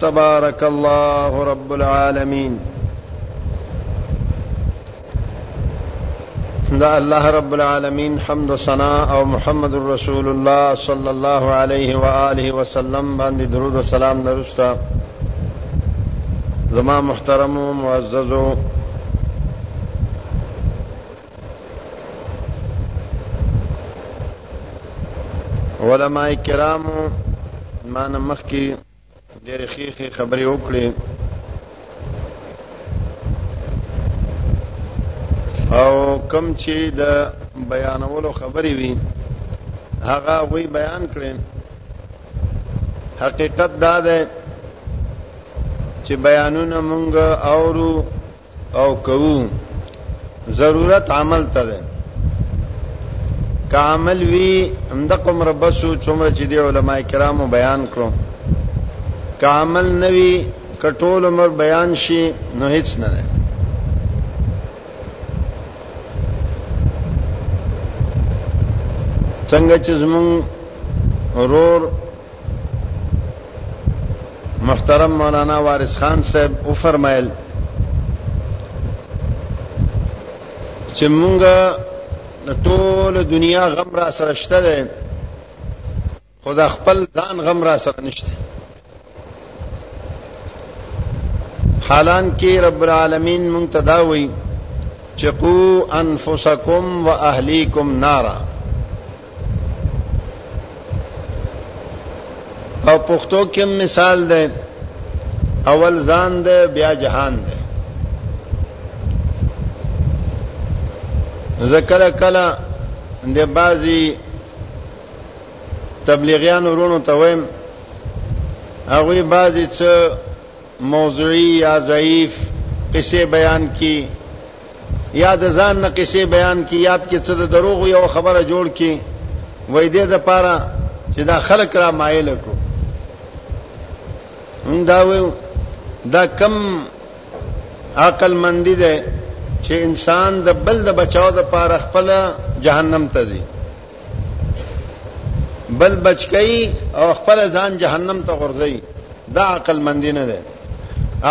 تبارک الله رب العالمین دا الله رب العالمین حمد و ثنا او محمد رسول الله صلی الله علیه و آله وسلم باندې درود و سلام درستا زما محترم و معززو علماء کرامو مان مخ کې ډېر خېخې خبرې وکړې او کم چې د بیانولو خبرې وي هغه وی بیان کړي حقیقت دا ده چې بیانونه مونږ اورو او کوو ضرورت عمل ته ده که عمل وی هم د قمر بسو څومره چې دی علما کرامو بیان کړو که عمل نه وی کټول عمر بیان شي نو هیڅ نه ده څنګه چې زمون رور محترم مولانا وارث خان صاحب او فرمایل چې مونږه د ټول دنیا غم را سره شته ده خدا خپل ځان غم را سره نشته حالان کې رب العالمین مونږ ته دا وایي چې قو انفسکم واهلیکم نارا او پښتو کې مثال ده اول ځان ده بیا جهان ده ذکر کلا د بازي تبلیغیان ورونو ته وایم هغه بازي څه موضوعی یا ضعیف قصې بیان کی یا د ځان نه قصې بیان کی یا په کې څه د دروغو یو خبره جوړ کی وای دې د پاره چې دا خلک را مایل کو دا و دا کم عقل مندی ده چې انسان د بل د بچاو د پاره خپل جهنم ته ځي بل بچکی او خپل ځان جهنم ته غورځي دا عقل مندي نه ده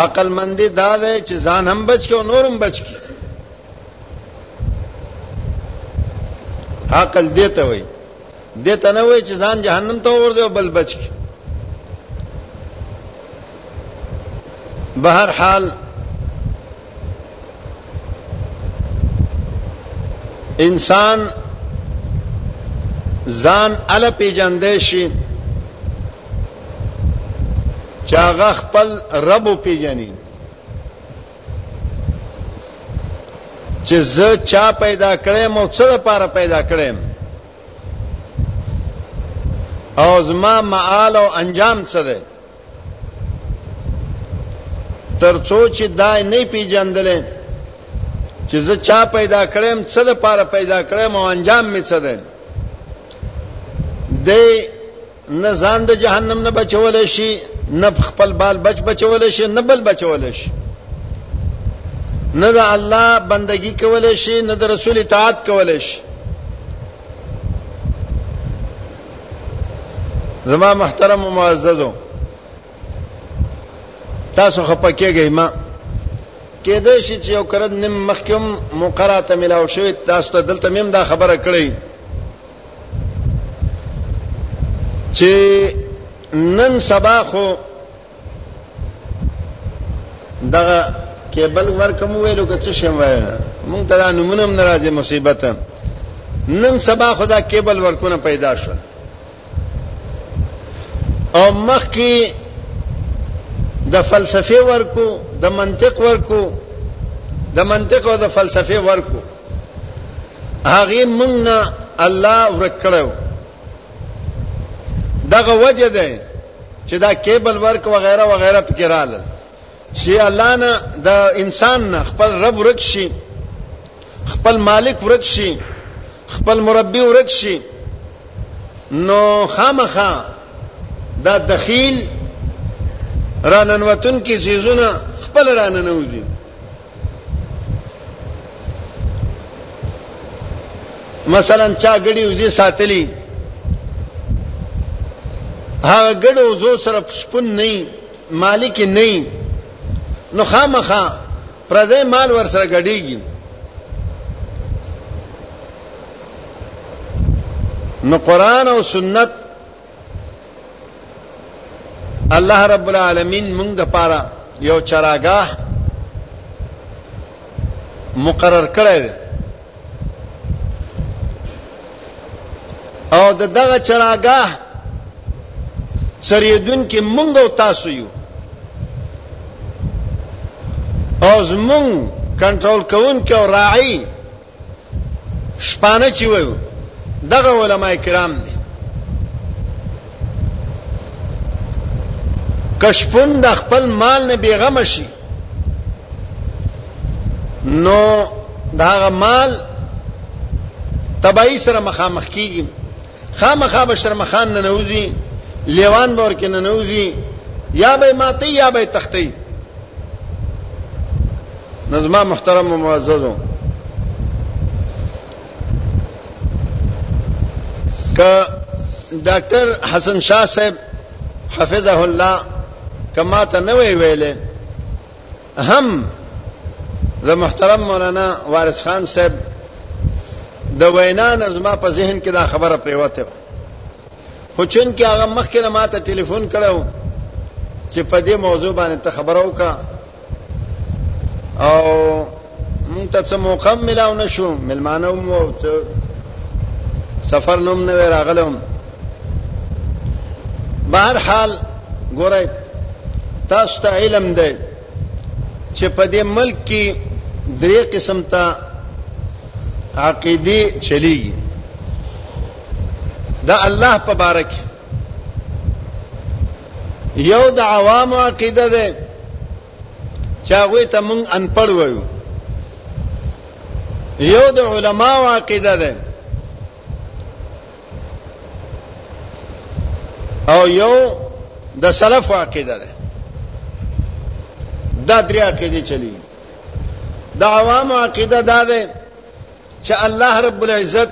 عقل مندي دا ده چې ځان هم بچکی او نورم بچکی عقل دیته وای دیته نه وای چې ځان جهنم ته ورځي او بل بچکی بهر حال انسان ځان ال پیجندې شي چې هغه خپل رب پیجنې چې زه چا پیدا کړم او څه لپاره پیدا کړم او زما معال او انجام څه دی ترڅو چې دا نه پیژندل چې زه چا پیدا کړم څه د پاره پیدا کړم او انجام می څه ده د نه ځان د جهنم نه بچول شي نه خپل بال بچ بچول شي نه بل بچول شي نه د الله بندگی کول شي نه د رسول اطاعت کول شي زما محترم و معززو تاسو خپکیږئ ما کې دې شي چې یو کرد نیم مخکم مقراته ملاو شوی تاسو ته دلته مم دا خبره کړې چې نن سبا خو دغه کیبل ورکم ویلو که څه شم وایل مونږ ته دا نمونه هم ناراضي مصیبت نن سبا خدا کیبل ورکونه پیدا شو او مخ کې د فلسفه ورکو د منطق ورکو د منطق او د فلسفه ورکو هغه مونږ نه الله ورکړو دغه وجه ده چې دا کیبل ورک وغیرہ وغیرہ پکې رالل چې الله نه د انسان نه خپل رب ورک شي خپل مالک ورک شي خپل مربي ورک شي نو خامخا دا دخیل راننوتن کې زیزونه خپل راننوځي مثلا چا ګډي وزي ساتلی هغه ګډو زو سره شپون نه مالک نه نو خامخا پردې مال ور سره ګډيږي نو قران او سنت الله رب العالمین موږ د پاره یو چراګاه مقرر کړی دی او د دغه چراګاه سریدون کې موږ او تاسو یو او زمون کنټرول کوونکي او راعي شپانه چې وایو دغه علما کرام دي کشپون د خپل مال نه بیغم شي نو داغه مال تبعی سره مخامخ کیږي خامخا به شرمخان ننوځي لیوان به ورکې ننوځي یا به ماته یا به تختی نظم محترم و معززو که ډاکټر حسن شاه صاحب حفظه الله کما ته نه وی ویلې هم د محترم مولانا وارث خان صاحب د وینا نه زما په ذهن کې دا خبره پریوته وه خو چون کې هغه مخکې نه ماته ټلیفون کړو چې په دې موضوع باندې ته خبره وکړه او مونږ ته څه موقع ملاو نشو ملمانه مو سفر نوم نه راغلم بهر حال ګورئ تاسو ته علم دی چې په دې ملک کې درې قسم ته عقیده چلیږي د الله په باره کې یو د عوامو عقیده ده چې هغوی ته مونږ انپړ وایو یو د علماو عقیده ده او یو د سلف عقیده ده دا درې عقیده چلی د عوام عقیده دا ده چې الله رب العزت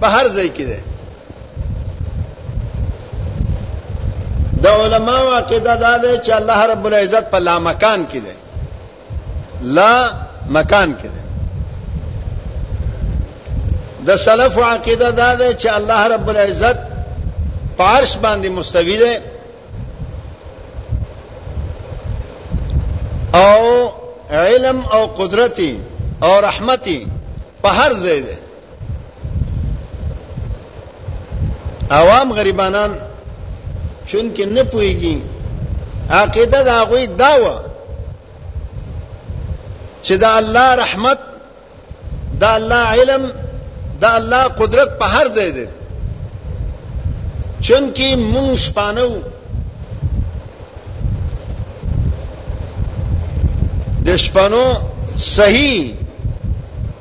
په هر ځای کې ده د علماو عقیده دا ده چې الله رب العزت په لامکان کې ده لا مکان کې ده د سلف عقیده دا ده چې الله رب العزت پارش باندې مستوی ده او علم او قدرتی او رحمتی په هر ځای ده عوام غریبانان چون کې نه پويږي عقیده دا غوي داوا چې دا الله رحمت دا الله علم دا الله قدرت په هر ځای دی چون کې مونږ شپانو د شپانو صحیح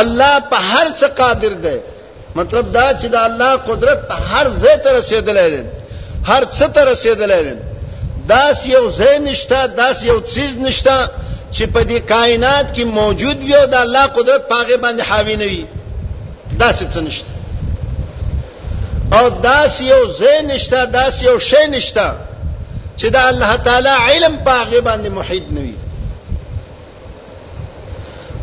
الله په هر څه قادر دی مطلب دا چې د الله قدرت هر ځای ته رسیدلی دی هر څه ته رسیدلی دی داس یو ځای نشته داس یو چیز نشته چې په دې کائنات کې موجود وي او د الله قدرت پاغه باندې حاوی نه وي داس څه نشته او داس یو ځای نشته داس یو شی نشته چې د الله تعالی علم پاغه باندې محیط نه وي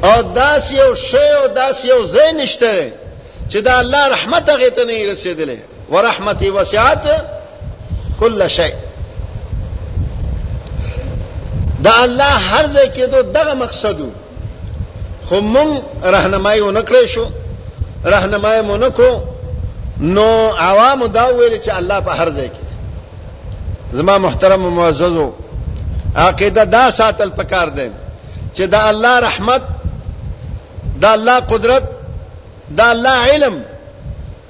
او داس یو شی او داس یو ځای نشته چې دا الله رحمت هغه ته نه رسیدلې ورحمتي وسعت کل شی دا الله هر ځای کې دو دغه مقصدو خو مونږ راهنمایي ونکړې شو راهنمایي مونږ نو عوام دا ویل چې الله په هر ځای کې زما محترم معززو عقیده دا ساتل پکار دی چې دا الله رحمت دا الله قدرت دا الله علم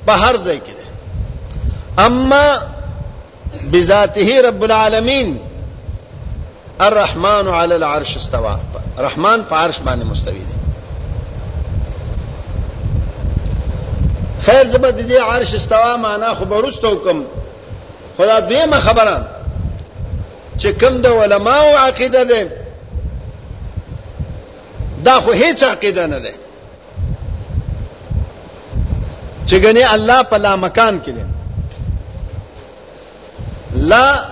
په هر ځای کې دی اما بذاته رب العالمین الرحمن علی العرش استوا رحمان په عرش باندې مستوی دی خیر زبد دې عرش استوا معنا خو برسته حکم خو دا دویمه خبره چې کوم د علماو عقیده ده دا خو هیڅ عقیده نه ده چې ګنې الله په لا مکان کې ده لا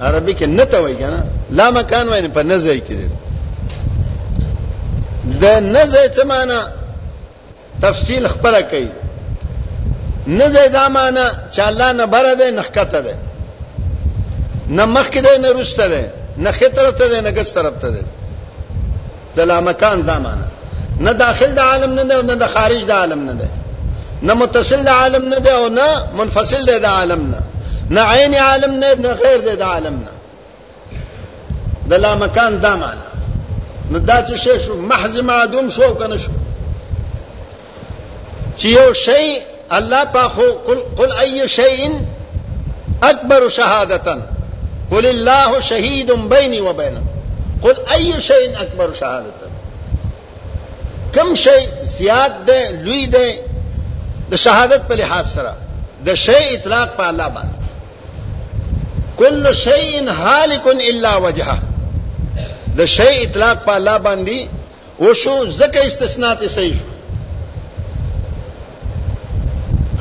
عربي کې نه ته وایي کنه لا مکان وایي په نزه کې ده د نزه څه معنی تفصیل خپل کوي نه ده دا معنا چې الله نه بره ده نه ښکته ده نه مخکې ده نه وروسته ده نه ښې طرف ته ده نه ګس طرف ته ده د لامکان دا معنا نه داخل د دا عالم نه ده او نه د خارج د دا عالم نه ده نه متصل د دا عالم نه ده او نه منفصل ده د عالم نه نه عین عالم نه نه غیر ده د عالم نه د لا مکان دا معنی نو دا چې شی شو محض معدوم شو او کنه شو چې یو شی الله په خو قل, قل اي شيء اکبر شهادتا قل الله شهید بیني وبینکم قل اي شيء اکبر شهادتا کم شی زیات ده لوی ده د شهادت په لحاظ سره د شی اطلاق په الله باندې کل شیء هالک الا وجهه د شیء اطلاق په الله باندې وشو ځکه استثناء ته صحیح شو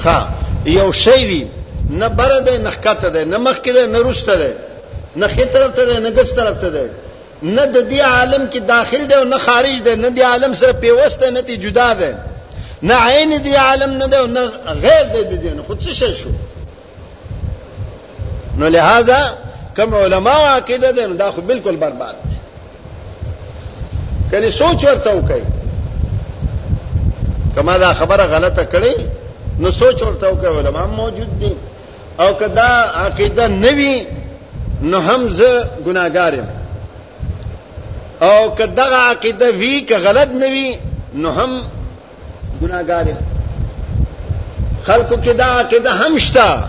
ها یو شی وی نه بر ده نه کته ده نه مخ کې ده نه روسته ده نه خې طرف ته ده نه ګس طرف ته ده نه د دې عالم کې داخل ده او نه خارج ده نه دې عالم سره پیوسته نه تی جدا ده نه عین دې عالم نه ده نه غیر دې دې نه خود څه شو نو لہذا کم علماء عقیده ده دا خو بالکل برباد ده کله سوچ ورته وکړي کما دا خبره غلطه کړي نو سوچ ورته وکړي علما موجود دي او کدا عقیده نوي نو هم زه ګناګار یم او کدا عقیده وی که غلط نوي نو هم ګناګار خلکو کې دا عقیده هم شته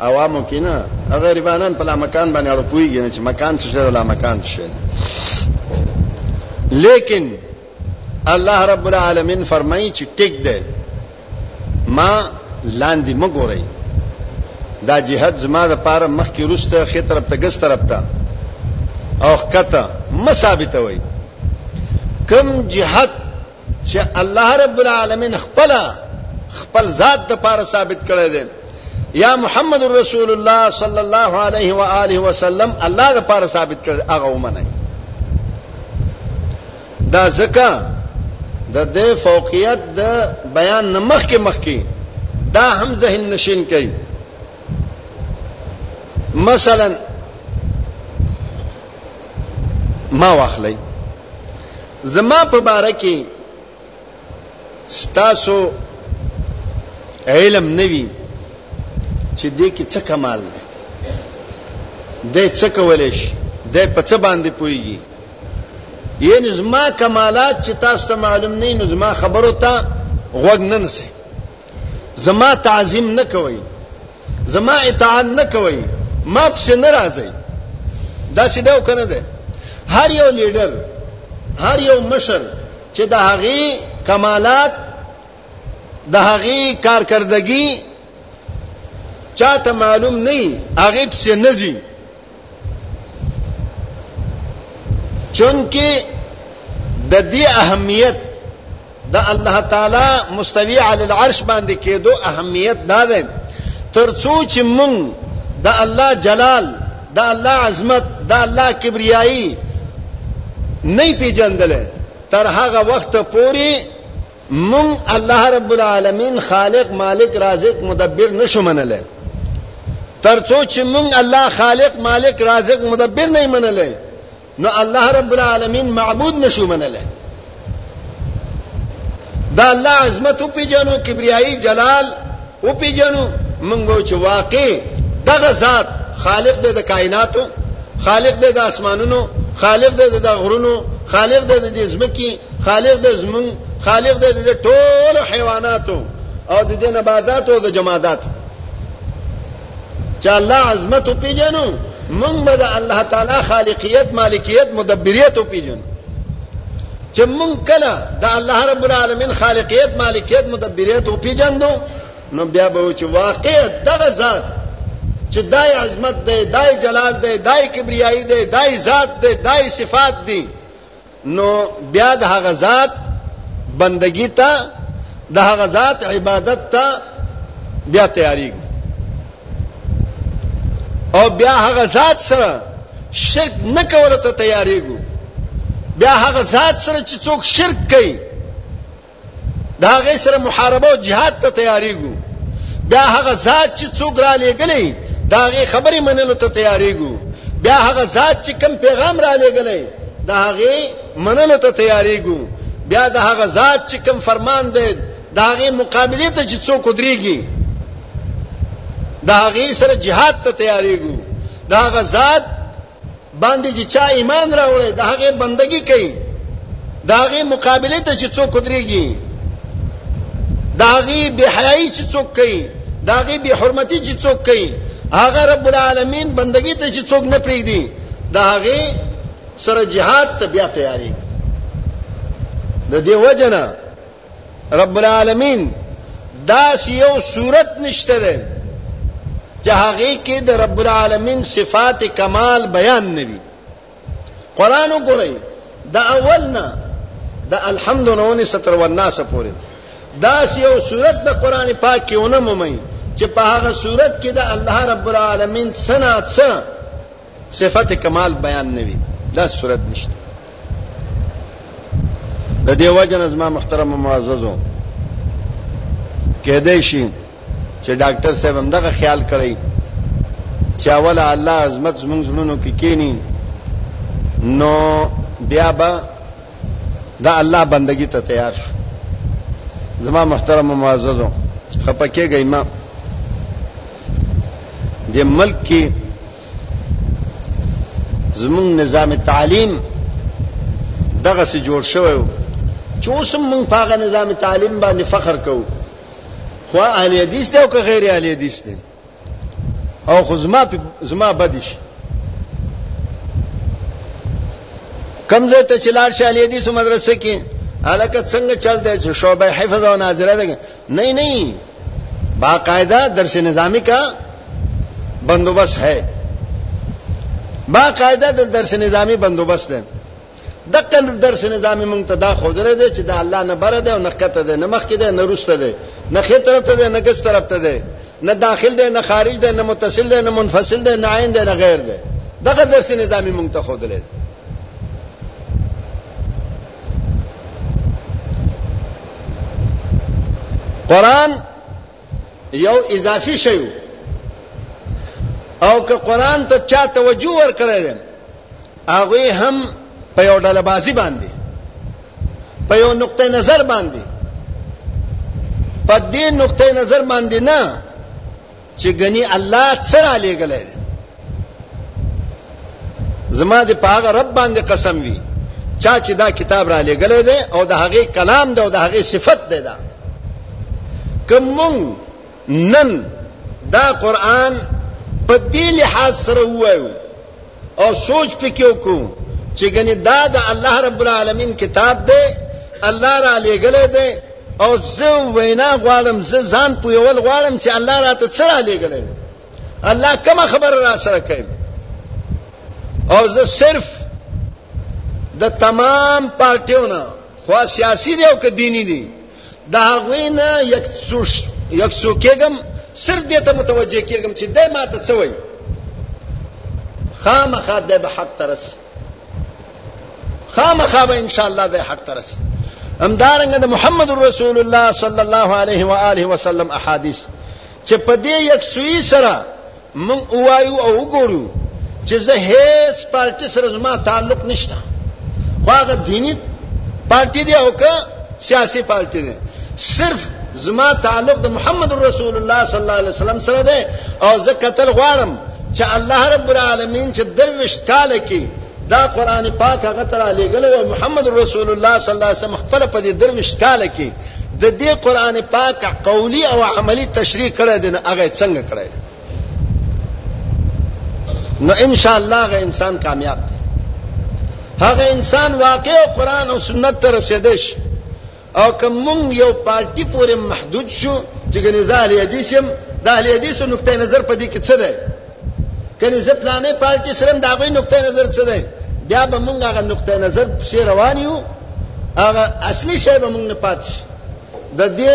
عوامو کې نه غریبانان په لامکان باندې اړه پويږي نه چې مکان څه شي لامکان شي لیکن الله رب العالمین فرمایي چې ټیک ده ما لاندی مه ګورئ دا جهت زما د پاره مخکی روسته ښی طرف ته ګس طرف ته او ښکته مه ثابتوئ کم جهت چې الله رب العالمین خپل خپل ذات د پاره ثابت کړی دی یا محمد رسول الله صلی الله علیه و آله وسلم الله د پاره ثابت کړی هغه ومنئ دا ځکه د دې فوقیت د بیان نه مخکې مخکې دا هم ذهن نشین کوي مثلا ما واخلئ زما په باره کې ستاسو علم نوي چې دې کې څه کمال دی دې څه کولای شي دې په څه باندې پويږي یعنی زما کمالات چې تاسو ته معلوم نه نو زما خبرو ته غوږ نه نسئ زما تعظیم نه کوئ زما اطاعت نه کوئ ما پسې نه راځئ داسې دی او که نه دی هر یو لیډر هر یو مشر چې د هغې کمالات د هغې کارکردګي چاته معلوم نه هغې پسې نه ځي چونکه د دې اهمیت د الله تعالی مستوی علی العرش باندې کېدو اهمیت دا ده ترڅو چې مونږ د الله جلال د الله عظمت د الله کبریایی نه پیژندل تر هغه وخت پوري مونږ الله رب العالمین خالق مالک رازق مدبر نشو منلی ترڅو چې مونږ الله خالق مالک رازق مدبر نه منلی نو الله رب العالمین معبود نشو منلی دا الله عظمت او پیجنو کبریایی جلال وپېژنو، موږ وایو چې واقعي دغه ذات خالق دی د کایناتو، خالق دی د اسمانونو، خالق دی د دغه غرونو، خالق دی د دې ځمکې، خالق دی زموږ، خالق دی د دې ټولو حیواناتو او د دې نباتاتو او د جماداتو. چې الله عظمت وپیژنو مونږ به د الله تعالی خالقیت مالکیت مدبریت وپیژنو چې مونږ کله د الله رب العالمین خالقیت مالکیت مدبریت وپیژندو نو بیا به چې واقع دغه ذات چې دای عظمت دی دای جلال دی دای کبریایی دی دای ذات دی دای صفات دی نو بیا د هغه ذات بندگی ته د هغه ذات عبادت ته بیا تیاریږي او بیا هغه ذات سره شرک نه کول ته تیاریږي بیا هغه ذات سره چې څوک شرک کوي د هغې سره محاربه او جهاد ته تیارېږو بیا هغه ذات چې څوک را لېږلی د هغې خبرې منلو ته تیارېږو بیا هغه ذات چې کم پیغام را لېږلی د هغې منلو ته تیارېږو بیا د هغه ذات چې کم فرمان دی د هغې مقابلې ته چې څوک ودرېږي د هغې سره جهاد ته تیارېږو د هغه ذات باندې چې چا ایمان راوړی د هغې بندګي کوي د هغې مقابله ته چې څوک ودرېږي د هغې بېحیایي چې څوک کوي د هغې بېحرمتي چې څوک کوي هغه رب العالمین بندګي ته چې څوک نه پرېږدي د هغې سره جهاد ته بیا تیارېږي د دې وجه نه رب العالمین داسې یو صورت نشته دی چې هغه کې د رب العالمین صفات کمال بیان نوي قران وګورئ د اول نه د الحمد نون ستر والناس پورې داسې یو صورت د قران پاک کې ونه مومي چې په هغه صورت کې د الله رب العالمین سنا څه صفت کمال بیان نه وي دا صورت نشته د دې وجه نه زما محترم او معززو کېدای شي چې ډاکټر صاحب هم دغه خیال کړی چې اوله الله عظمت زمونږ زړونو کې کینی نو بیا به دا الله بندگی ته تیار شو زما محترم و معززو خپکه گئی ما د ملک کې زمون نظام تعلیم دغه سي جوړ شوی چې اوس موږ په هغه نظام تعلیم باندې فخر کوو خو اهل حدیث دی او که غیر اهل حدیث دی او خو زما په زما بد شي کمزه ته چلار شالې دي سو مدرسې کې الکه څنګه چل دی چې شعبه حفظ او ناظره ده نه نه باقاعده درس نظامی کا بندوبست ہے باقاعده درس نظامی بندوبست ہے دقه درس نظام یې موږ ته دا ښودلی دی چې د الله نه بره دی او نه ښکته دی، نه مخکې دی، نه روسته دی، نه ښې طرف ته دی، نه ګس طرف ته دی، نه داخل دی، نه خارج دی، نه متصل دی، نه منفصل دی، نه عین دی، نه غیر دی. دغه درس نظام یې موږ ته ښودلی دی. قرآن یو اضافي شی او که قران ته چا توجه ورکړی دی هغه هم په یو ډله بازی باندې په یو نقطه نظر باندې په دې نقطه نظر باندې نه چې غني الله سره لګلې زما دې په هغه رب باندې قسم وي چا چې دا کتاب را لېږلی دی او د هغې کلام دی او د هغې صفت دی دا که مونږ نن دا قرآن په دې لحاظ سره ووایو او سوچ پکې وکړو چې ګنې دا د الله رب العالمین کتاب دی الله را لېږلی دی او زه وینا غواړم زه ځان پویول غواړم چې الله راته څه را لېږلی دی الله کومه خبره را سره کوي او زه صرف د تمام پارټیو نه خوا سیاسي دی او که دیني دی د هغوی نه یک څوش یک څو کېږم صرف دې ته متوجه کېږم چې دی ما ته څه وایي خامخا دی به حق ته رسي خامخا به ان شاء الله د حق ترسي همدارنګ د محمد رسول الله صلی الله علیه و آله وسلم احادیث چې په دې یک سوی سره مونږ وایو او وګورو چې زه هیڅ پارټي سره زما تعلق نشته خو هغه دیني پارټي دی او که سیاسی پارټی نه صرف زما تعلق د محمد رسول الله صلی الله علیه وسلم سره ده او زه قتل غواړم چې الله رب العالمین چې درویش کال کې دا قران پاک هغه تر لګل او محمد رسول الله صلی الله علیه وسلم خپل په دې درویش کال کې د دې قران پاک قولی او عملی تشریح کړی دی هغه څنګه کړی نو ان شاء الله هغه انسان کامیاب دی هغه انسان واقع او قران او سنت ته رسیدې شي او کوم مونږ یو پارټي پورې محدود شو چې ګنې زه اهل حدیث یم د اهل حدیثو نقطه نظر په دې کې څه دی کنې زه پلانې پارټي سره د هغوی نقطه نظر څه دی بیا به مونږ هغه نقطه نظر پسې روان یو هغه اصلي شی به مونږ نه پاتې شي د دې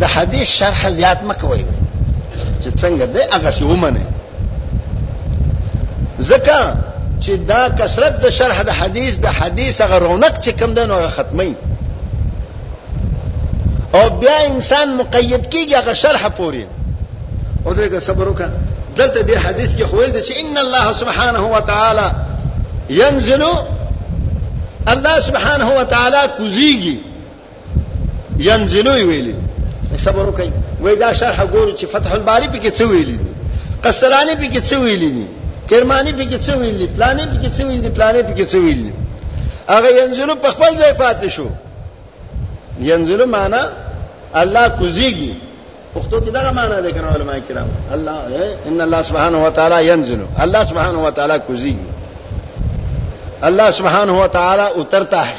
د حدیث شرح زیات مکوي چې څنګه دی هغه سی ومنه ځکه چې دا کثرت د شرح د حدیث د حدیث هغه رونق چې کم دی نو هغه ختمي او بیا انسان مقید کیږي هغه شرح پوري او دغه صبر وکړه دلته د حدیث کې خویل دي چې ان الله سبحانه و تعالی ينزل الله سبحانه و تعالی کوزيږي ينزلوي ویلي صبر وکړئ وای دا شرح ګورو چې فتح الباری په کې څه ویلي دي قسطلانی په کې څه ویلي دي کرمانی په کې څه ویلي دي پلانې په کې څه ویلي دي پلانې په کې څه ویلي دي هغه ينزلو په خپل ځای پاتې شو ينزلو معنا الله کوزيږي پښتو کې دا معنا ده کنه علما کرام الله ان الله سبحانه و تعالی ينزل الله سبحانه و تعالی کوزيږي الله سبحانه و تعالی اترتا ہے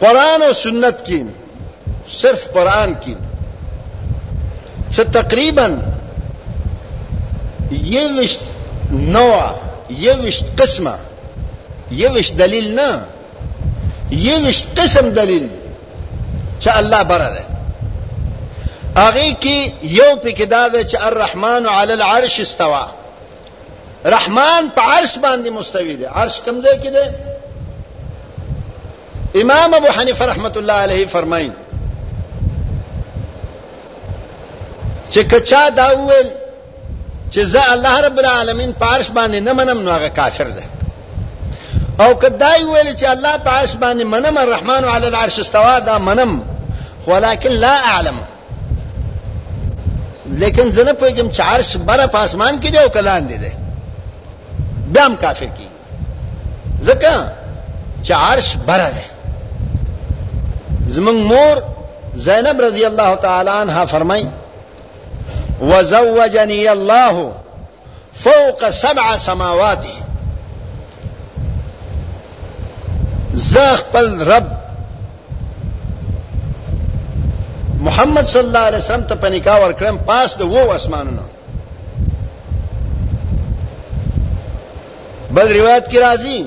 قرآن او سنت کې صرف قرآن کې څه تقریبا یوشت نوع یوشت قسمه یوشت دلیل نه یوشت قسم دلیل چې الله بره ده هغه کې یو پکې دا ده چې الرحمن علی العرش استوا رحمان په عرش باندې مستوي دی عرش کوم ځای کې دی امام ابو حنیفه رحمت الله علیه فرمایي چې کچا دا وویل چې زه الله رب العالمین په عرش باندې نه منم نو هغه کافر دی او کدای ویل چې الله په عرش باندې منم الرحمن علی العرش استوا دا منم ولكن لا اعلم لیکن زه نه پوهېږم چې عرش بره په اسمان کې دی او که لاندې دی بیا هم کافر کېږي ځکه چې عرش بره دی زمونږ مور زینب رضی الله تعالی عنها فرمایي وزوجني الله فوق سبع سماواته زه خپل رب محمد صلی الله علیه وسلم ته پنیکا ورکړم پاس د وو اسمانونو بل روایت کی راځي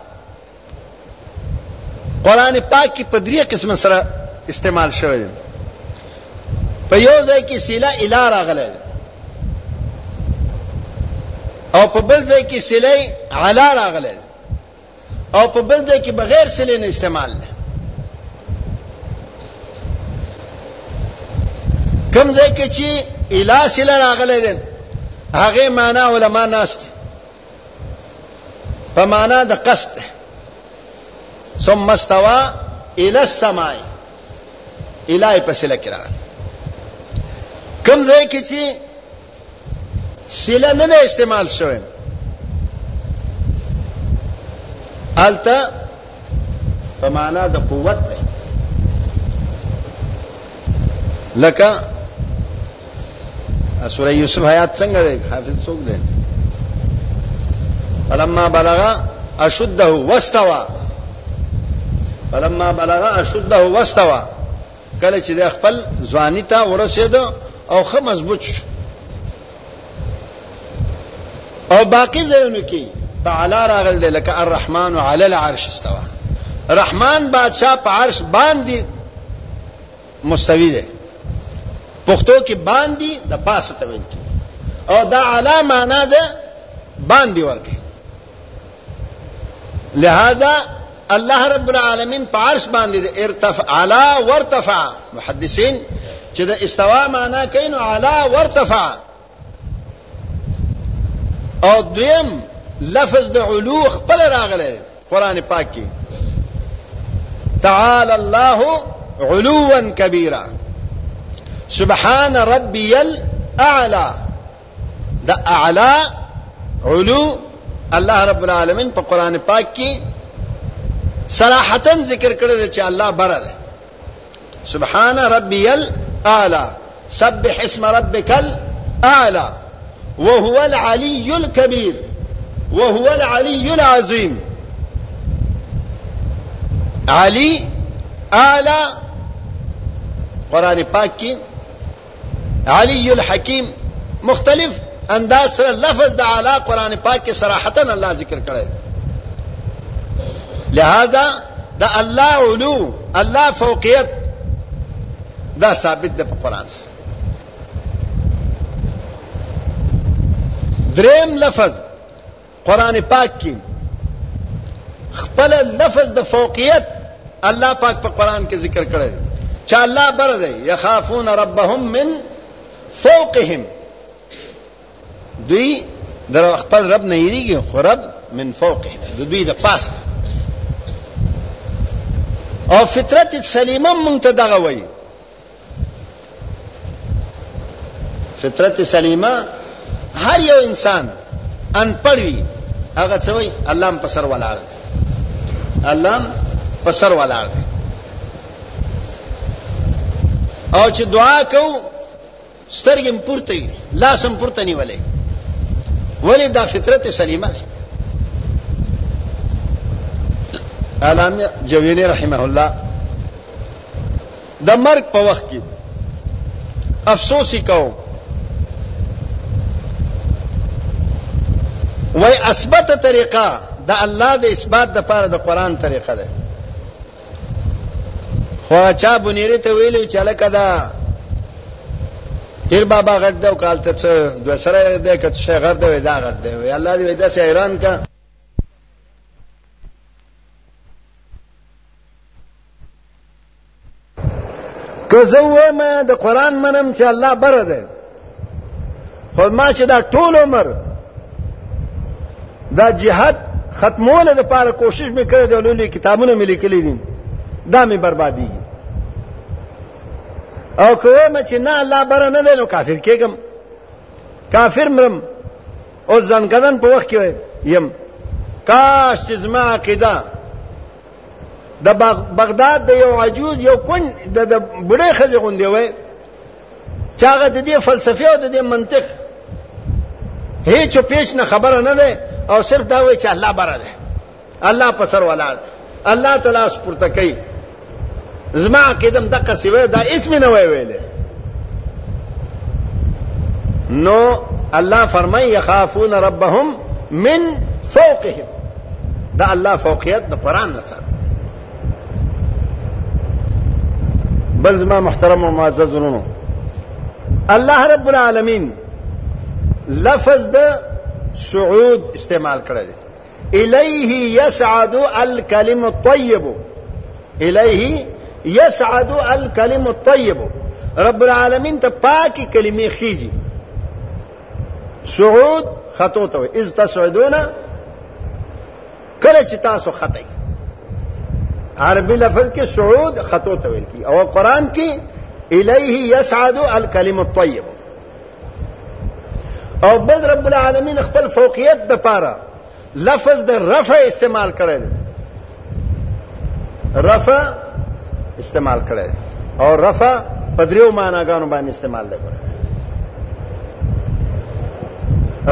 قرآن پاک کې په درې قسمه سره استعمال شوی دی په یو ځای کې سیله اله راغلی او په بل ځای کې سیله علا راغلی او په بل ځای کې بغیر سیله نه استعمال دی کم ځای کې چې اله سیله راغلی دی هغه معنا علما ناست په معنا د قصد ده ثم استوى الى السماء الای په سله کې راغلی کوم ځای کې چې سله نه استعمال شوی الته په معنا د قوت ده لکه سوره یوسف آیات څنګه ده حافظ څوک ده فلما بلغ اشده واستوى فلما بلغ اشده واستوى کله چې د خپل ځواني ته ورسېد او خه مضبوط شو او باقی ځایونو کې په علا راغل دی لکه الرحمن علی العرش استوا رحمان بادشاہ په عرش باندې مستوی دی پښتو کې باندې د پاسه ته ویل او دا علا معنا ده باندې ورکه لهذا الله رب العالمین په عرش باندې د ارتفع علا ورتفع محدثین چې د استوا معنا کوي نو علا ورتفع او دویم لفظ د علو خپل راغلی قران پاک کې تعالى الله علوا كبيرا سبحان ربي الاعلى د اعلی علو الله رب العالمین په قران پاک کې صراحتا ذکر کړی دی چې الله بره ده سبحان ربی الاعلى سبح اسم ربک الاعلى وهو العلي الكبير وهو العلي العظيم علي اعلى قران پاک کې علی الحکیم مختلف انداز سره لفظ د اعلی قران پاک کې صراحتا الله ذکر کړی لہذا د الله علو الله فوقیت دا ثابت ده په قران سره دریم لفظ قرآن پاک کې خپل لفظ د فوقیت الله پاک په قرآن کې ذکر کړی دی چې الله بر دی یخافون ربهم من فوقهم دوی در خپل رب نه یریږي خو رب من فوقهم د دوی د پاس او فطرت سلیمه مونږ ته دغه وایي فطرت سلیمه هر یو انسان ان پړوي هغه څه وي الله په سر ولاړ دی الله په سر ولاړ دی او چې دعا کوو سترګې هم پورته وي، لاس هم پورته نیولی وي، ولې دا فطرت سلیمه دی. علامه جوینی رحمه الله د مرګ په وخت کې افسوس یې کاوه، وایي اثبته طریقه د الله د اثبات دپاره د قرآن طریقه ده، خو چا بنيري ته ویلو چې لکه دا پیر بابا غټ دی او کال ته څه دوه سره دی که څه غر دی وای دا غر دی وای الله دې وای داسې حیران کا که زه وایم د قران منم چې الله بره دی خو ما چې دا ټول عمر دا جهاد ختمول د پاره کوشش مې کړې دی لولې کتابونه مې لیکلې دي دا مې بربادي او کوه مې چې نه الله بره نه دی نو کافر کېږم کافر مرم او ځنګدن په وخت کې يم کاش چې زما عقیده د بغداد د یو عجوز یو کون د بډې خځې غوندې وای چې هغه د دې فلسفې او د دې منطق هیڅ پیچ نه خبره نه ده او صرف دا وایي چې الله بره ده الله په سر ولاړ ده الله تعالی اس پورته کوي زما عقیدم دقه سیوه دا اسم نه وی ویلې نو الله فرمای یخافون ربهم من فوقهم دا الله فوقیت د قران نه ثابت بل زما محترم او معزز ورونو الله رب العالمین لفظ د سعود استعمال کړی دی الیه یسعد الکلم الطیب الیه یسعد الکلم الطیب رب العالمین ته پاکي کلمې خيږي سعود خطو ته اذ تسعدون کله چې تاسو خطئ عربي لفظ کې صعود خطو ته ویل کی او قران کې الیه یصعد الکلم الطیب او بل رب العالمین خپل فوقیت د پاره لفظ د رفع استعمال کړی دی رفع استعمال کړی دی او رفع په دریو معناګانو باندې استعمال دی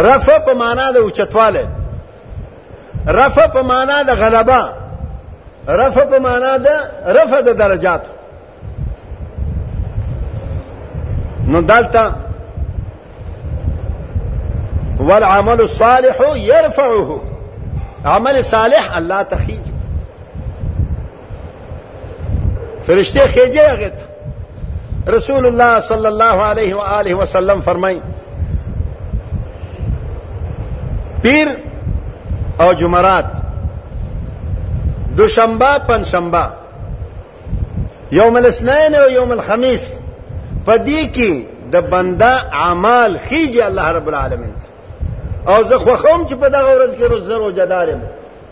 رفع په معنا د اوچتواله رفع په معنا د غلبه رفع په معنا د رفع د درجات نو دلته والعمل الصالح يرفعه عمل صالح الله تخيج فرشته خېجه هغه ته رسول الله صلی الله علیه و آله وسلم فرمای پیر او جمعرات دوشنبه پنځشنبه یوم الاثنین او یوم الخمیس په دې کې د بنده اعمال خيږي الله رب العالمین او زه خو خوم چې په دغه ورځ کې روزه روزه دارم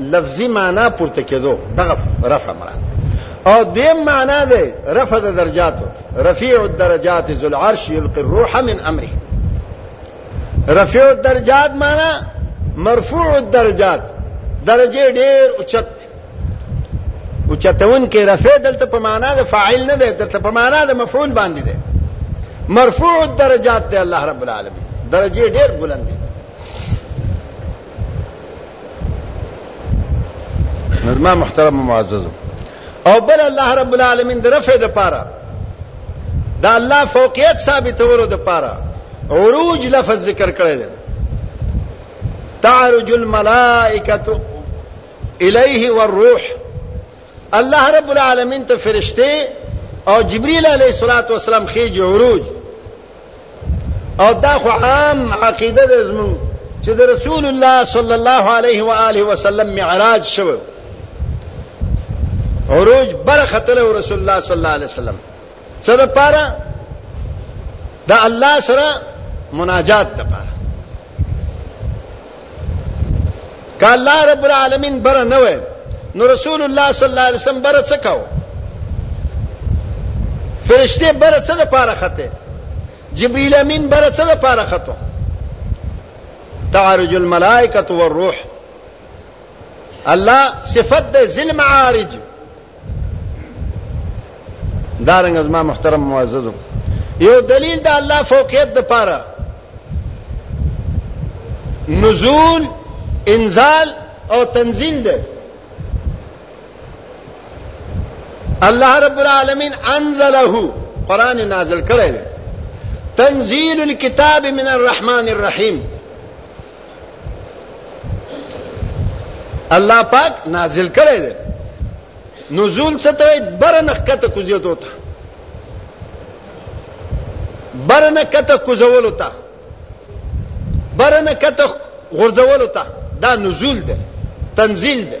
لفظي مانا پورته کېدو دغه رفع مراد ده او دویم مانا دی رفع د درجاتو رفیع الدرجات ذو العرش یلقي الروح من امره رفیع الدرجات مانا مرفوع الدرجات درجه ډیر اوچت اوچتون کې رفع دلته په معنا د فاعل نه ده دلته په معنا د مفعول باندې ده مرفوع الدرجات دی الله رب العالمین درجه ډیر بلند دی نظمه محترم معزز او بل الله رب العالمین درفه د پاره دا الله فوقیت ثابتولو د پاره عروج لفظ ذکر کړی دی تعرج الملائکه الیه والروح الله رب العالمین ته فرشته او جبريل عليه الصلاه والسلام خيج عروج او دا خو عام عقیده ده زمون چې د رسول الله صلی الله علیه و آله وسلم معراج شو عروج بر خطر رسول الله صلی الله علیه وسلم څه د پاره د الله سره مناجات د پاره که الله رب العالمین بره نه وای نو رسول الله صلی الله علیه وسلم بره څه کاو فرشته بره څه د پاره خته جبريل امين بره څه د پاره خته تعرج الملائکه والروح الله صفت د ذل معارج دارنګ زما محترم معززو یو دلیل د الله فوقیت د پاره نزول انزال او تنزیل ده الله رب العالمین انزله قران نازل کړی دی تنزيل الكتاب من الرحمن الرحيم الله پاک نازل کړی دی نزول څه ته برنه کته کوزیدو ته برنه کته کوزولو ته برنه کته غرزولو ته دا نزول دی تنزیل دی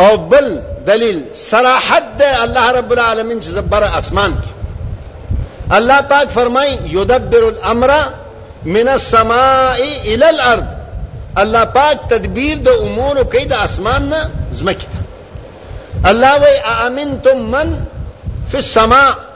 او بل دلیل صراحت ده الله رب العالمین چې زبر اسمان کې الله پاک فرمای یدبر الامر من السماء الى الارض الله پاک تدبیر د امور کوي د اسمان نه زمکه الله وای امنتم من فی السماء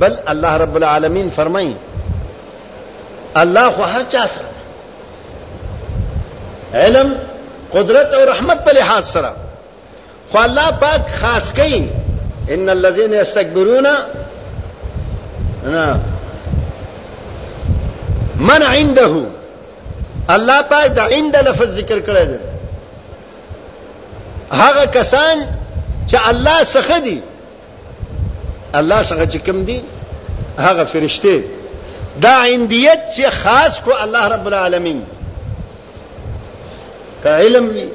بل الله رب العالمین فرمایي الله خو هر چا سره علم قدرت او رحمت په لحاظ سره خو الله پاک خاص کوي ان الذين يستكبرون من عنده الله پاک د عند لفظ ذکر کړی دی هغه کسان چې الله څخه دي الله څنګه چې کوم دي هغه فرشته دا عندیت چې خاص کو الله رب العالمین که علم وی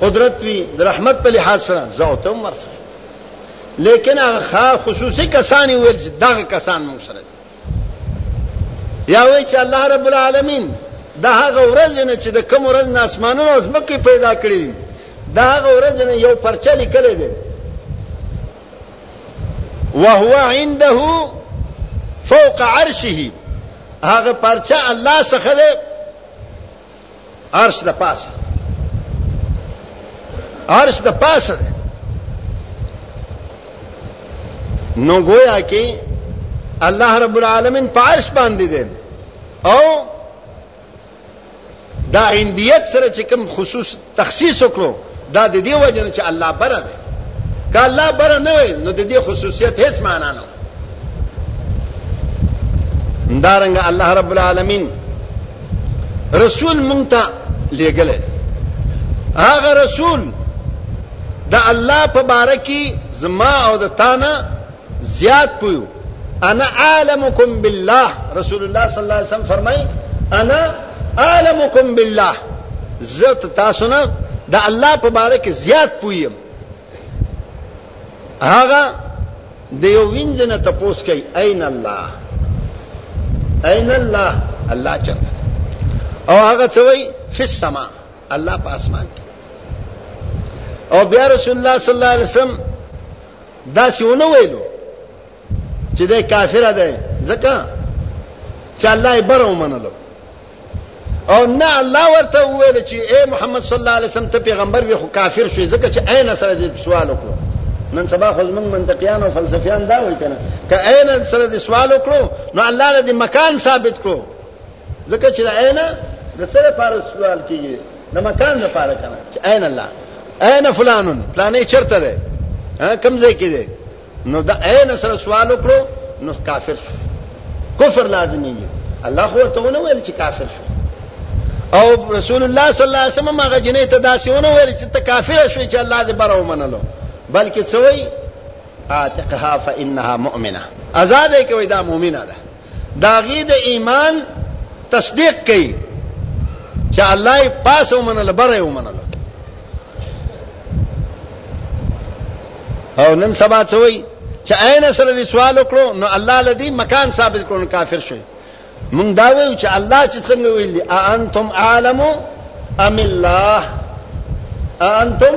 قدرت وی د رحمت په لحاظ سره زوته عمر سره لیکن هغه خصوصي کسان ویل چې دغه کسان موږ سره یا وایي چې الله رب العالمین د هغه ورځې نه چې د کوم ورځ نه اسمانونه او ځمکې پیدا کړي دي د هغه ورځې نه یو پرچه لیکلی دی وهو عنده فوق عرشه هغه پرچه الله څخه دی عرش د پاسه عرش د پاسه ده نو گویا کې الله رب العالمین په عرش باندې ده او دا عندیت سره چې کوم خصوص تخصیص وکړو دا د دې وجه نه چې الله بره دی که الله بره نه وای نو د دې خصوصیت هیڅ معنا نه دارنګ الله رب العالمین رسول مونږ ته لېګل هغه رسول د الله په باره کې زما او د تانه زیات پویو انا عالمکم بالله رسول الله صلی الله علیه وسلم فرمای انا عالمکم بالله زت تاسو نه د الله په باره کې زیات پویم هغه د یو وینځ نه تپوس کوي عین الله عین الله الله چرته او هغه څه وایي فی السما الله په اسمان کې او بیا رسول الله صلی الله علیه وسلم دا سی ونه ویلو چې دا کافر ده ځکه چې الله یې بره ومنلو او نه الله ورته وویل چې اے محمد صلی الله علیه وسلم ته پیغمبر وي خو کافر شوی ځکه چې عین سره دې سوال وکړو نن سبا خو زمونږ منطقيان او فلسفيان دا وایي کنه که عین سره دې سوال وکړو نو الله له دې مکان ثابت کړو ځکه چې عین د سره فارس سوال کیږي د مکان لپاره کنه چې عین الله عین فلانن فلانه چرته ده کم ځای کې ده نو د عین سره سوال وکړو نو کافر شو کفر لازمي دی الله خو ته ونه ویل چې کافر شو او رسول الله صلی الله علیه وسلم هغه جنې ته داسې ونه ویل چې ته کافر شوې چې الله دې بره ومنلو بلکې څوی اعتقها فانها مؤمنه آزاد کوي دا مؤمنه ده داغي د ایمان تصدیق کوي چې الله یې پاسه ومنله بره یې ومنله او نن سبا څه وایي چې عین سره دې سوال وکړو نو الله لدی مکان ثابت کړو کافر شي مونږ دا وایو چې الله چې څنګه ویل دي انتم عالمو ام الله انتم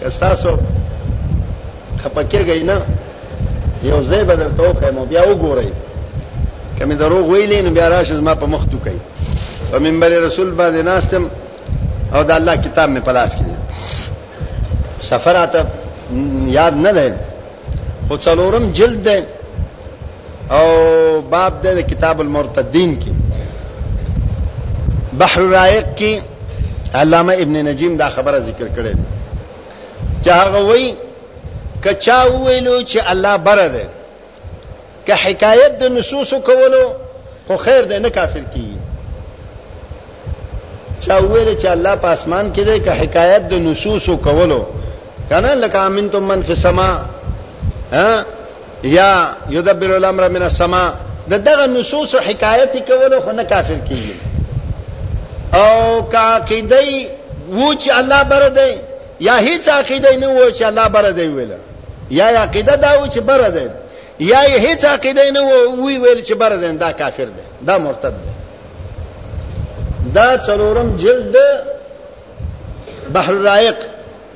که تاسو خپه کېږئ نه یو ځای به درته وښیم او بیا وګورئ که مې دروغ ویلی نو بیا راشئ زما په مخ توکئ په منبر رسول باندې ناست یم او د الله کتاب مې په لاس کې دی سفر راته یاد نه دی خو څلورم جلد دی او باب ده کتاب المرتدین کی بحر رائق کی علامه ابن نجیم دا خبره ذکر کړی چې هغه وای کچا ویلو چې الله بره ده که حکایت د نصوص کولو خو خیر ده نه کافر کیږي چا ویل چې الله په اسمان کې ده که حکایت د نصوص کولو کنه لکه امنتم من فی السما ها یا یدبر الامر من السما د دغه نصوص او حکایت کولو خو نه کافر کیږي او کا عقیده وو چې الله بر دی یا هیڅ عقیده نه وو چې الله بر دی ویل یا عقیده دا وو چې بر دی یا هیڅ عقیده نه وو وی ویل چې بر دی دا کافر دی دا مرتد دی دا څلورم جلد بحر الرائق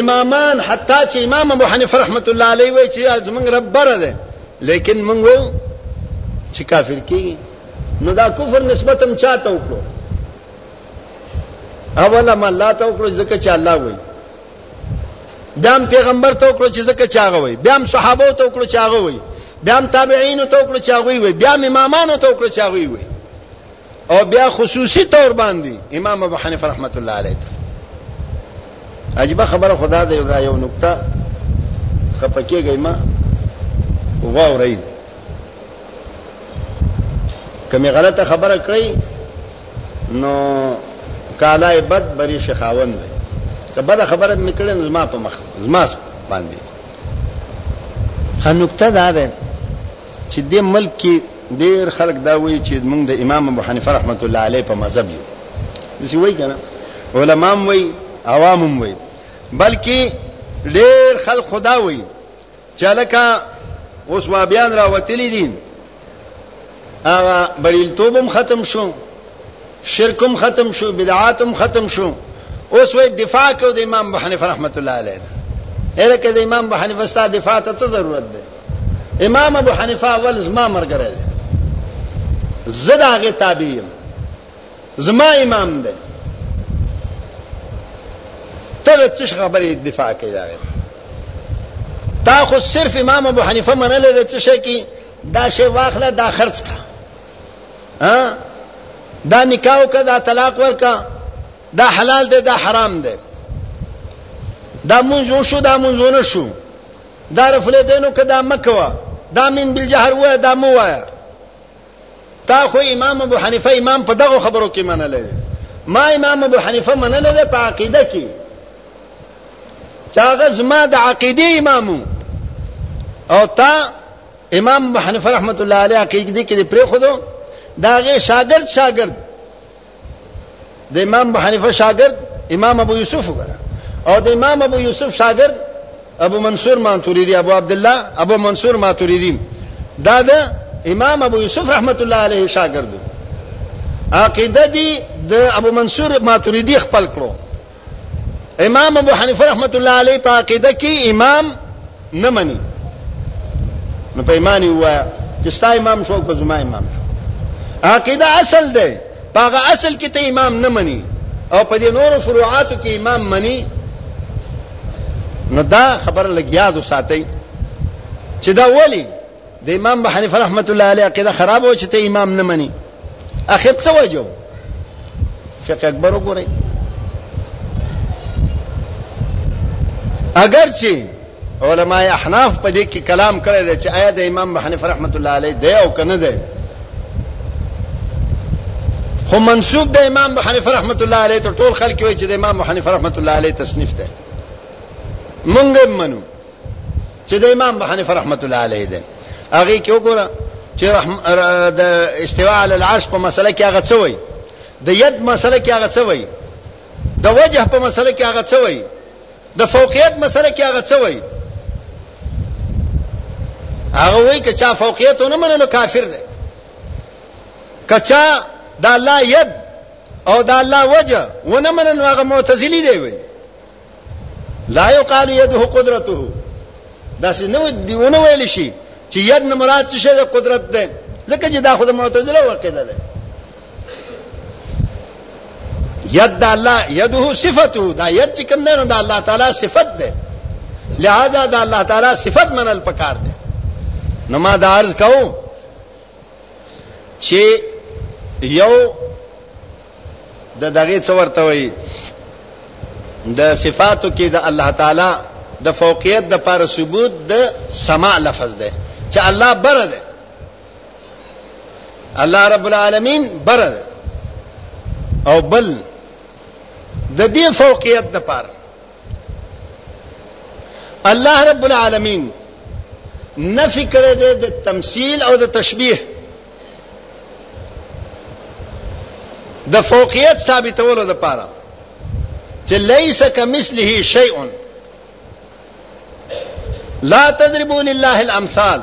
امامان حتی چې امام ابو حنیفه رحمت الله علیه وایي چې زمونږ رب بره ده لیکن مونږ وایو چې کافر کیږي نو دا کفر نسبت هم چاته وکړو اوله ما الله ته وکړو ځکه چې الله وایي بیا هم پیغمبر ته وکړو چې ځکه چې هغه وایي بیا هم صحابه ته وکړو چې هغه وایي بیا هم تابعین ته وکړو چې هغه وایي بیا هم امامانو ته وکړو چې هغه وایي او بیا خصوصي تور باندې امام ابو حنیفه رحمت الله علیه عجبه خبره خدا دې دا یو نقطه خپکیږي ما واورئ کمی غلطه خبره کړی نو کالای بد بری شخاون دی که بد خبره میکړې نو زما په مخ زما باندې هنوکته دا ده چې دې ملک کې ډېر خلک دا وایي چې موږ د امام ابو حنیفه رحمت الله علیه په مذهب یو داسې وایي که نه علما هم وایي عوام هم وایي بلکې ډېر خلک خو دا وایي چې هلکه اوس وابیان راوتلي دي هغه بریلتوب هم ختم شو شرک هم ختم شو بدعات هم ختم شو اوس وایي دفاع کو د امام ابو حنیفه رحمت الله علیه ده هلکه د امام ابو حنیفه ستا دفاع ته څه ضرورت دی امام ابو حنیفه اول زما مرګره دی زه د هغه تابع یم زما امام دی ته د څه خبرې دفاع کوي دا تا خو صرف امام ابو حنیفه منل د څه شي کې دا شی واخله دا خرج کا ها دا نکاح وکړه دا طلاق ورکړه دا حلال دی دا حرام دی دا مونږ وشو دا مونږ ونه شو دا رفلې دینو که دا مکوه دا مين بالجهر وای دا مو وای تا خو امام ابو حنیفه امام په دغه خبرو کې منلې ما امام ابو حنیفه منلې په عقیده کې چاغه زما د عقیده امامو او تا امام ابو حنیفه رحمت الله علیه عقیده کې پرې خو دو داغه شاګرد شاګرد د امام ابو حنیفه شاګرد امام ابو یوسف وګړه او د امام ابو یوسف شاګرد ابو منصور ماتوریدی ابو عبد الله ابو منصور ماتوریدی دا د امام ابو یوسف رحمت الله علیه شاګرد عقیده دی د ابو منصور ماتوریدی خپل کړو امام ابو حنیفه رحمت الله علیه په عقیده کې امام نه مني نو په ایمان یې وایا چې ستا امام شو که زما امام شو عقیده اصل دی په هغه اصل کې ته امام نه مني او په دې نورو فروعاتو کې امام مني نو دا خبره لګ یاد وساتئ چې دا ولی د امام ابو حنیفه رحمت الله علیه عقیده خراب و چې ته امام نه مني اخر څه وجو فقه اکبر وګورئ اگر چې علماء احناف په دې کې کلام کړی دی چې آیا د امام ابو حنیفه رحمت الله علیه دی او کنه دی خو منسوب د امام ابو حنیفه رحمت الله علیه ته ټول خلک وایي چې د امام ابو حنیفه رحمت الله علیه تصنیف دی مونږ منو چې د امام بحنیف رحمت الله علیه ده هغه کې وګوره چې رحم د استواء علی العرش په مسله کې هغه څه وایي د ید مسله کې هغه څه وایي د وجه په مسله کې هغه څه وایي د فوقیت مسله کې هغه څه وایي هغه وایي چې چا فوقیت نه منلو کافر دی کچا د الله ید او د الله وجه ونه مننو هغه معتزلی دی وایي لا یقال یده قدرته دا څه نو دیونه ویل شي چې ید نه مراد څه ده قدرت ده ځکه چې دا خو د معتزله وقیده ده ید دا الله یده صفته دا ید چې کوم نه دا الله تعالی صفت ده لہذا دا الله تعالی صفت منل پکار ده نو ما دا عرض کوم چې یو د دغه څو ورته وي د صفاتو کې د الله تعالی د فوقیت د پر ثبوت د سما لفظ ده چې الله بر ده الله رب العالمین بر ده او بل د دې فوقیت د پر الله رب العالمین نفی کړی دی د تمثيل او د تشبيه د فوقیت ثابتولو د پاره چې ليس كمثله شيء لا تضربوا لله الامثال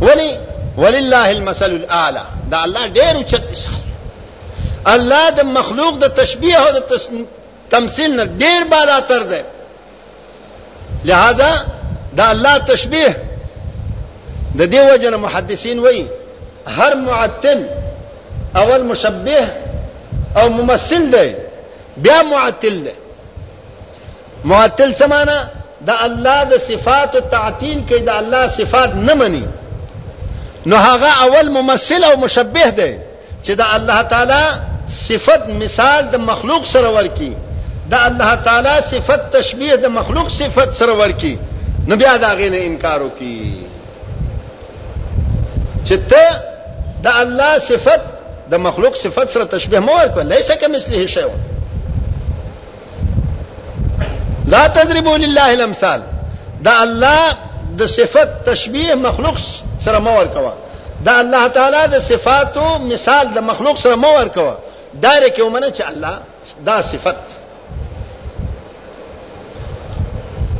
ولی ولله المثل الاعلى دا الله ډیر اوچت مثال الله د مخلوق د تشبیه او د تمثيل نه ډیر بالا تر ده لہذا دا الله تشبیه د دې وجه محدثین وایي هر معتل اول مشبه او ممثل دی بیا معتل دی معطل څه معنی؟ د الله د صفاتو تعطیل کوي، د الله صفات نه مني، نو هغه اول ممثل او مشبه دی چې د الله تعالی صفت مثال د مخلوق سره ورکړي، د الله تعالی صفت تشبیه د مخلوق صفت سره ورکړي، نو بیا د هغې نه انکار وکړي چې ته د الله صفت د مخلوق صفت سره تشبیه مه ورکوه، لیس کمثله شیء. لا تضربوا لله الامثال دا الله د صفت تشبیه مخلوق سره مور کوا دا الله تعالی د صفاتو مثال د مخلوق سره مور کوا ډایرک یو منه چې الله دا صفت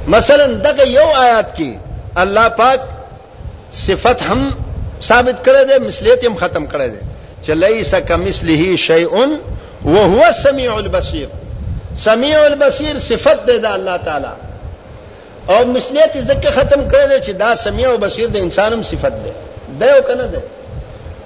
مثلا دغه یو آیات کې الله پاک صفت هم ثابت کړی دی مثلیت هم ختم کړی دی چې لیس کمثله شیء وهو السمیع البصیر سمیع البصیر صفت دی د الله تعالی او مثلیت ځکه ختم کړی دی چې دا سمیع او بصیر د انسانم صفت دی دی او کنه دی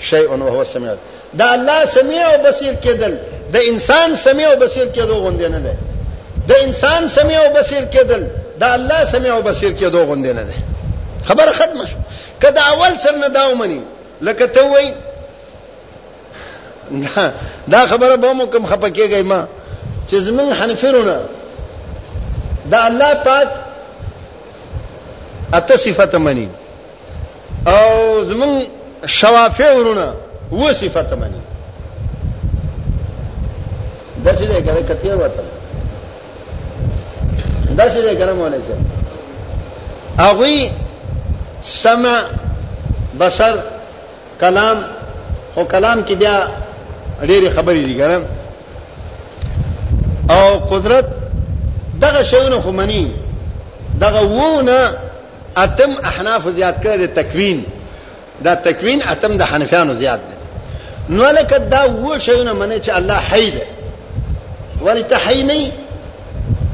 شيء وهو السميع دا الله سميع او بصير کېدل د انسان سميع او بصير کېدو غوندې نه ده د انسان سميع او بصير کېدل د الله سميع او بصير کېدو غوندې نه ده خبره ختمه شو کدا اول سر نه داو مني لکه ته وای دا خبره به مو کوم خپکیږي ما چې زمون حنفرونه دا الله پاک اته صفته مني او زمون شوافی ورونه و صفت منی دسی ده کنه کتیر وطن دسی ده کنه مولای صاحب اغوی سمع بصر کلام خو کلام کې بیا ډېری خبرې دي ګرم او قدرت دغه شیونه خو منی دغه وونه اتم احنافو زیات کړی دی تکوین دا تکوین اتم د حنفیانو زیات دی نو لکه دا و شیونه منه چې الله حی دی ولی ته حی نه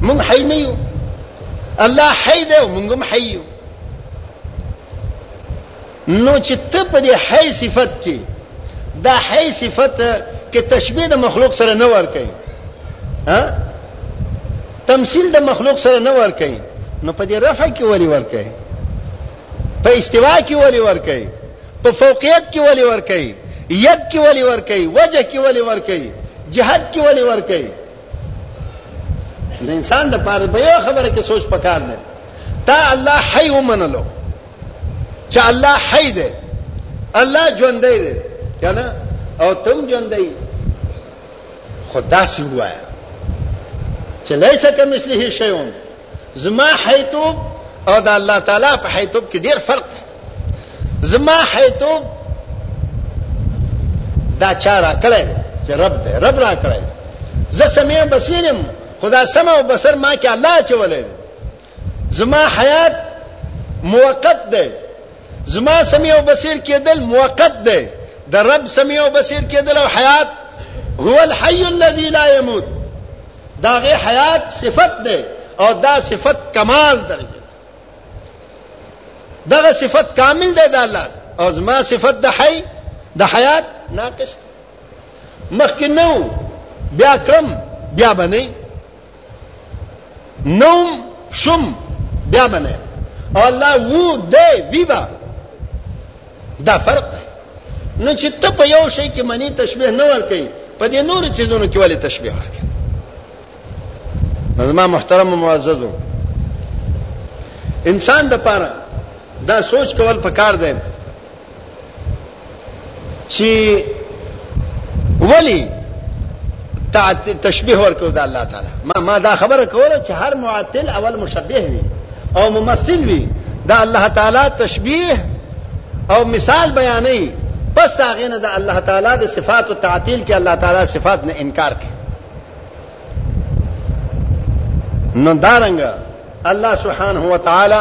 مونږ حی نه یو الله حی دی او مونږ هم حی یو نو چې ته په دې حی صفت کې دا حی صفت کې تشبیه د مخلوق سره نه ور کوي ها تمثيل د مخلوق سره نه ور کوي نو په دې رفع کې ولي ور کوي په استوا کې ولي ور کوي په فوقیت کې ولي ور کوي ید کې ولي ور کوي وجه کې ولي ور کوي جهاد کې ولي ور کوي د انسان د پاره به یو خبره کې سوچ پکار دی تا الله حي ومنلو چې الله حي دی الله ژوندی دی کنه او تم ژوندی خدا سی وایا چې ليس کمثله شيء زما حیتوب او د الله تعالی په حیتوب کې ډیر فرق دی زما حیتوب دا چا را کړی چې رب دی رب را کړی زه سمع بصیرم خدا سمع او بصر ما کې الله چولې زما حیات موقت دی زما سمیع او بصیر کېدل موقت دی د رب سمیع او بصیر کېدل او حیات هو الحي الذي لا يموت داغه حیات صفت دی او دا صفت کمال درجه دغه صفت کامل دی د الله او زما صفت د حي د حیات ناقص مخکې نو بیا کم بیا بنئ نوم شم بیا بنه او الله وو دی وی با دا فرق دی نو چې ته په یو شی کې منی تشبیه نه ور کوي په دې نور چیزونو کې ولې تشبیه ور کوي نظم محترم و معززو انسان د پاره دا سوچ کول پکار دی چې ولی تشبیه ورکو د الله تعالی ما ما دا خبره کوله چې هر معطل اول مشبه وي او ممثل وي د الله تعالی تشبیه او مثال بیانې پس هغه نه د الله تعالی د صفات او تعطیل کې الله تعالی صفات نه انکار کوي نو دارنګ الله سبحانه و تعالی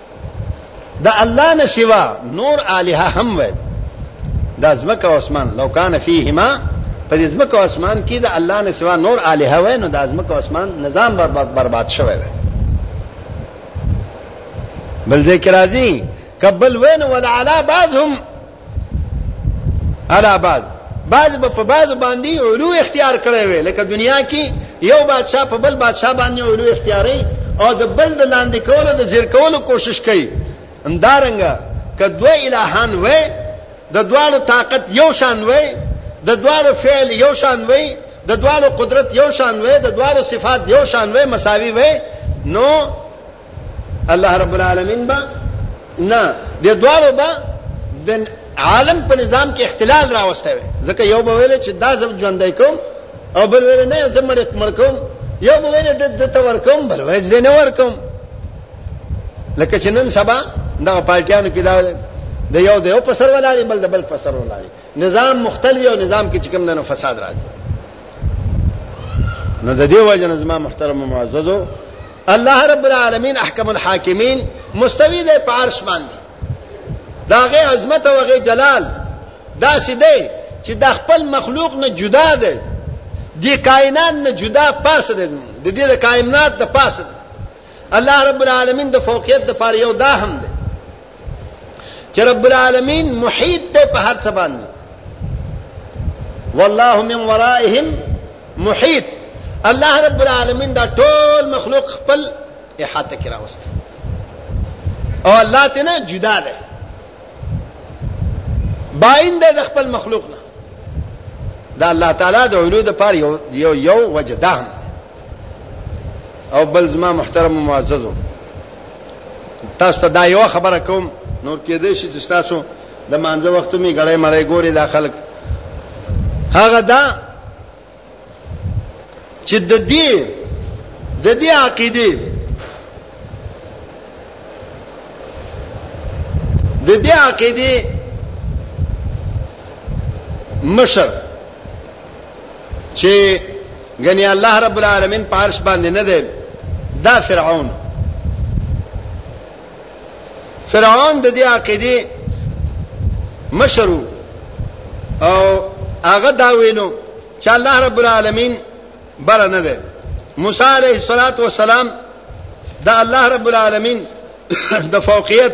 د الله نه سوا نور الها هم وای دا زمکه او اسمان لو کان فیهما په دې زمکه او اسمان کې د الله نه سوا نور الها وای نو د زمکه او اسمان نظام برباد برباد شوی وای بل ذکر راځي قبل وین ولا علا بعضهم الا بعض بعض به په بعض باندې علو اختیار کړی وي لکه دنیا کې یو بادشاہ په بل بادشاہ باندې علو اختیاري او د بل د لاندې کولو د زیر کولو کوشش کوي همدارنګه که دوه الهان وي د دواړو طاقت یو شان وي د دواړو فعل یو شان وي د دواړو قدرت یو شان وي د دواړو صفات یو شان وي مساوي وي نو الله رب العالمین با نه د دوالو با د عالم په نظام کې اختلال راوسته وي ځکه یو به ویل چې دا زم ژوندای کوم او بل ویل نه زم مړ مړ کوم یو به ویل د دته ور کوم بل ویل زه نه ور کوم لکه چې نن سبا دا پارټیانو کې دا د یو د یو په سر ولاري بل د بل په سر ولاري نظام مختلوي او نظام کې چې کوم دنه فساد راځي نو د دې وجه نه زما محترم او معززو الله رب العالمین احکم الحاکمین مستوی دی په عرش باندې داغه عظمت او غه جلال دا سیده چې د خپل مخلوق نه جدا دی د کائنات نه جدا پاسه دی د دې د کائنات د پاسه دی الله رب العالمین د فوقیت د پاره یو دا هم دی چې رب العالمین محیط ته په هر څه باندې والله من ورائهم محیط الله رب العالمین دا ټول مخلوق خپل احاطه کې راوست او الله ته نه جدا ده باین ده خپل مخلوق نه دا الله تعالی د علو د پاره یو یو وجدان او بل زما محترم او معززو تاسو ته دا یو خبره کوم نور کې دې شي چې تاسو د مانځه وخت می غړې مړې ګوري دا خلک هغه دا چې د دې د دې عقیده د دې عقیده مشر چه ګنی الله رب العالمین په عرش باندې نه دی دا فرعون فرعون د دې عقیده مشرو او هغه دا وینو چې الله رب العالمین بر نه دی موسی علیه الصلاۃ والسلام دا الله رب العالمین د فوقیت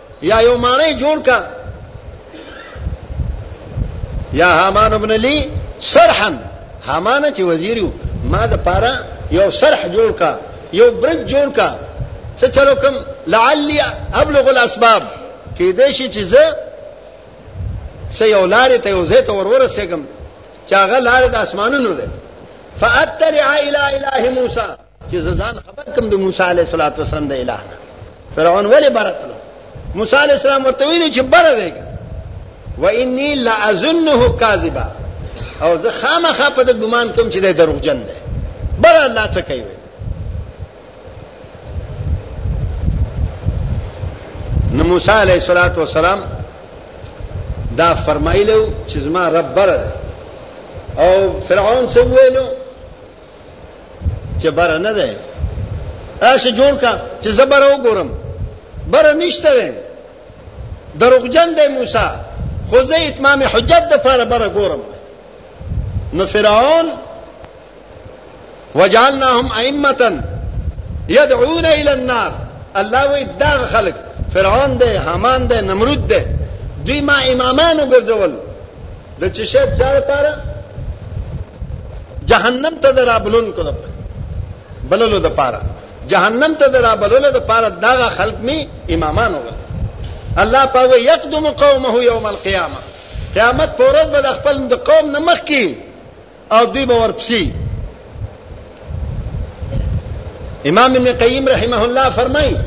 یا یو ماڼۍ جوړ کا یا حامان ابن لی سرحن حامان چې وزیر یو ما د پاره یو سرح جوړ کا یو برج جوړ کا څه چلو کوم لعلی ابلغ الاسباب کې دې شي چې زه سې یو لارې ته یو زه ته ورور سېګم چې هغه لارې د اسمانونو ده فاترع الى اله موسی چې زه ځان خبر کوم د موسی علیه الصلاۃ والسلام د الٰه نه فرعون ولې برتلو موسی علیه السلام ورته ویلي چې بره دی و انی لا اظنه کاذبا او زه خامخا په دې ګمان کوم چې دا دروغجن دی بل الله څه کوي نو موسی علیه الصلاۃ والسلام دا فرمایلو چې زما رب بره او فرعون څه ویلو چې بره نه ده اشه جوړ کا چې زبر او ګورم بره نشته ده دروغجن دی موسی خو زه اتمام حجت د پاره بره ګورم نو فرعون وجعلناهم ائمه يدعون الى النار الله وی دا خلق فرعون دی حامان دی نمرود دی دوی ما امامانو ګرځول د چې شاید چا لپاره جهنم ته درابلون کو لپاره بللو د پاره جهنم ته درابللو د پاره دغه خلق می امامان وګل الله پاوه یقدم قومه یوم القیامه قیامت پورز به خپل د قوم نمخ کی او دوی به ورپسې امام ابن قیم رحمه الله فرمایي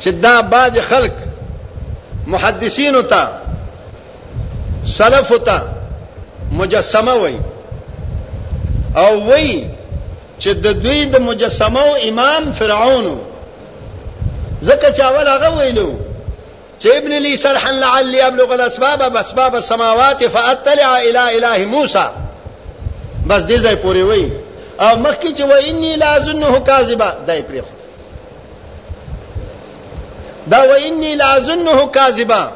چې دا بعض خلق محدثین ته سلف ته مجسمه وای او وای چې د دوی د مجسمه او امام فرعون زکه چاول هغه ویلو چې ابن لي سرحا لعلي ابلغ الاسباب اسباب السماوات فاطلع الى اله موسی بس دې ځای پورې وای او مخکې چې وای اني لا ظنه کاذبا دای پرې خو دا وای اني لا ظنه کاذبا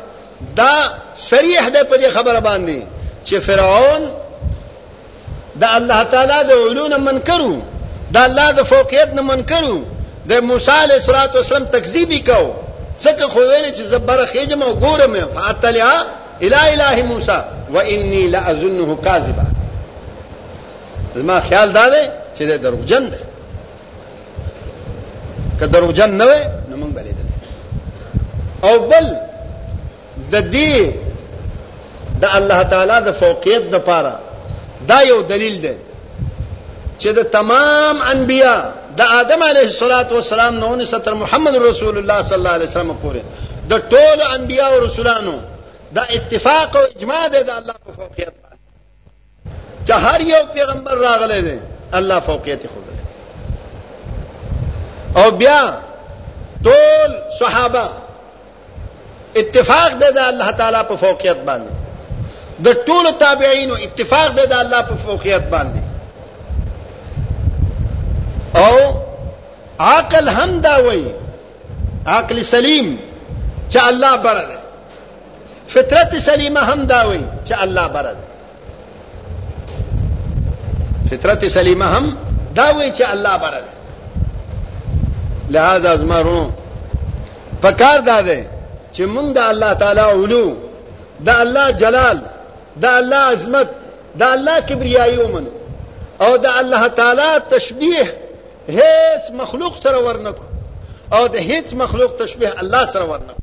دا صریح ده په دې خبره باندې چې فرعون د الله تعالی د علو نه منکرو د الله د فوقیت نه منکرو د موسی علیه الصلاۃ والسلام تکذیب وکاو څکه خو ویل چې زبر خېجم او ګورم فاطلع الی اله موسی و انی لاظنه کاذبا زما خیال دا دی چې دا دروغجن دی که دروغجن نه وای نو موږ بلې او بل د دې د الله تعالی د فوقیت د پاره دا یو دلیل دی چې د تمام انبیا د آدم علیه الصلاۃ والسلام نه ونیسه تر محمد رسول الله صلی الله علیه وسلم پورې د ټولو انبیا او رسولانو دا اتفاق او اجماع دی د الله په فوقیت باندې چې هر یو پیغمبر راغلی دی الله فوقیت خو دی او بیا ټول صحابه اتفاق دی د الله تعالی په فوقیت باندې د ټول تابعین اتفاق دی د الله په فوقیت باندې او عقل هم دا وایي عقل سلیم چې الله بره دی فطرت سلیمه هم دا وایي چې الله بره دی فطرت سلیمه هم دا وایي چې الله بره دی لہذا زمرو پکار دا دی چې مونږ د الله تعالی علو د الله جلال د الله عظمت د الله کبریایي ومنو او د الله تعالی تشبیه هیڅ مخلوق سره ورنکو او د هیڅ مخلوق تشبیه الله سره ورنکو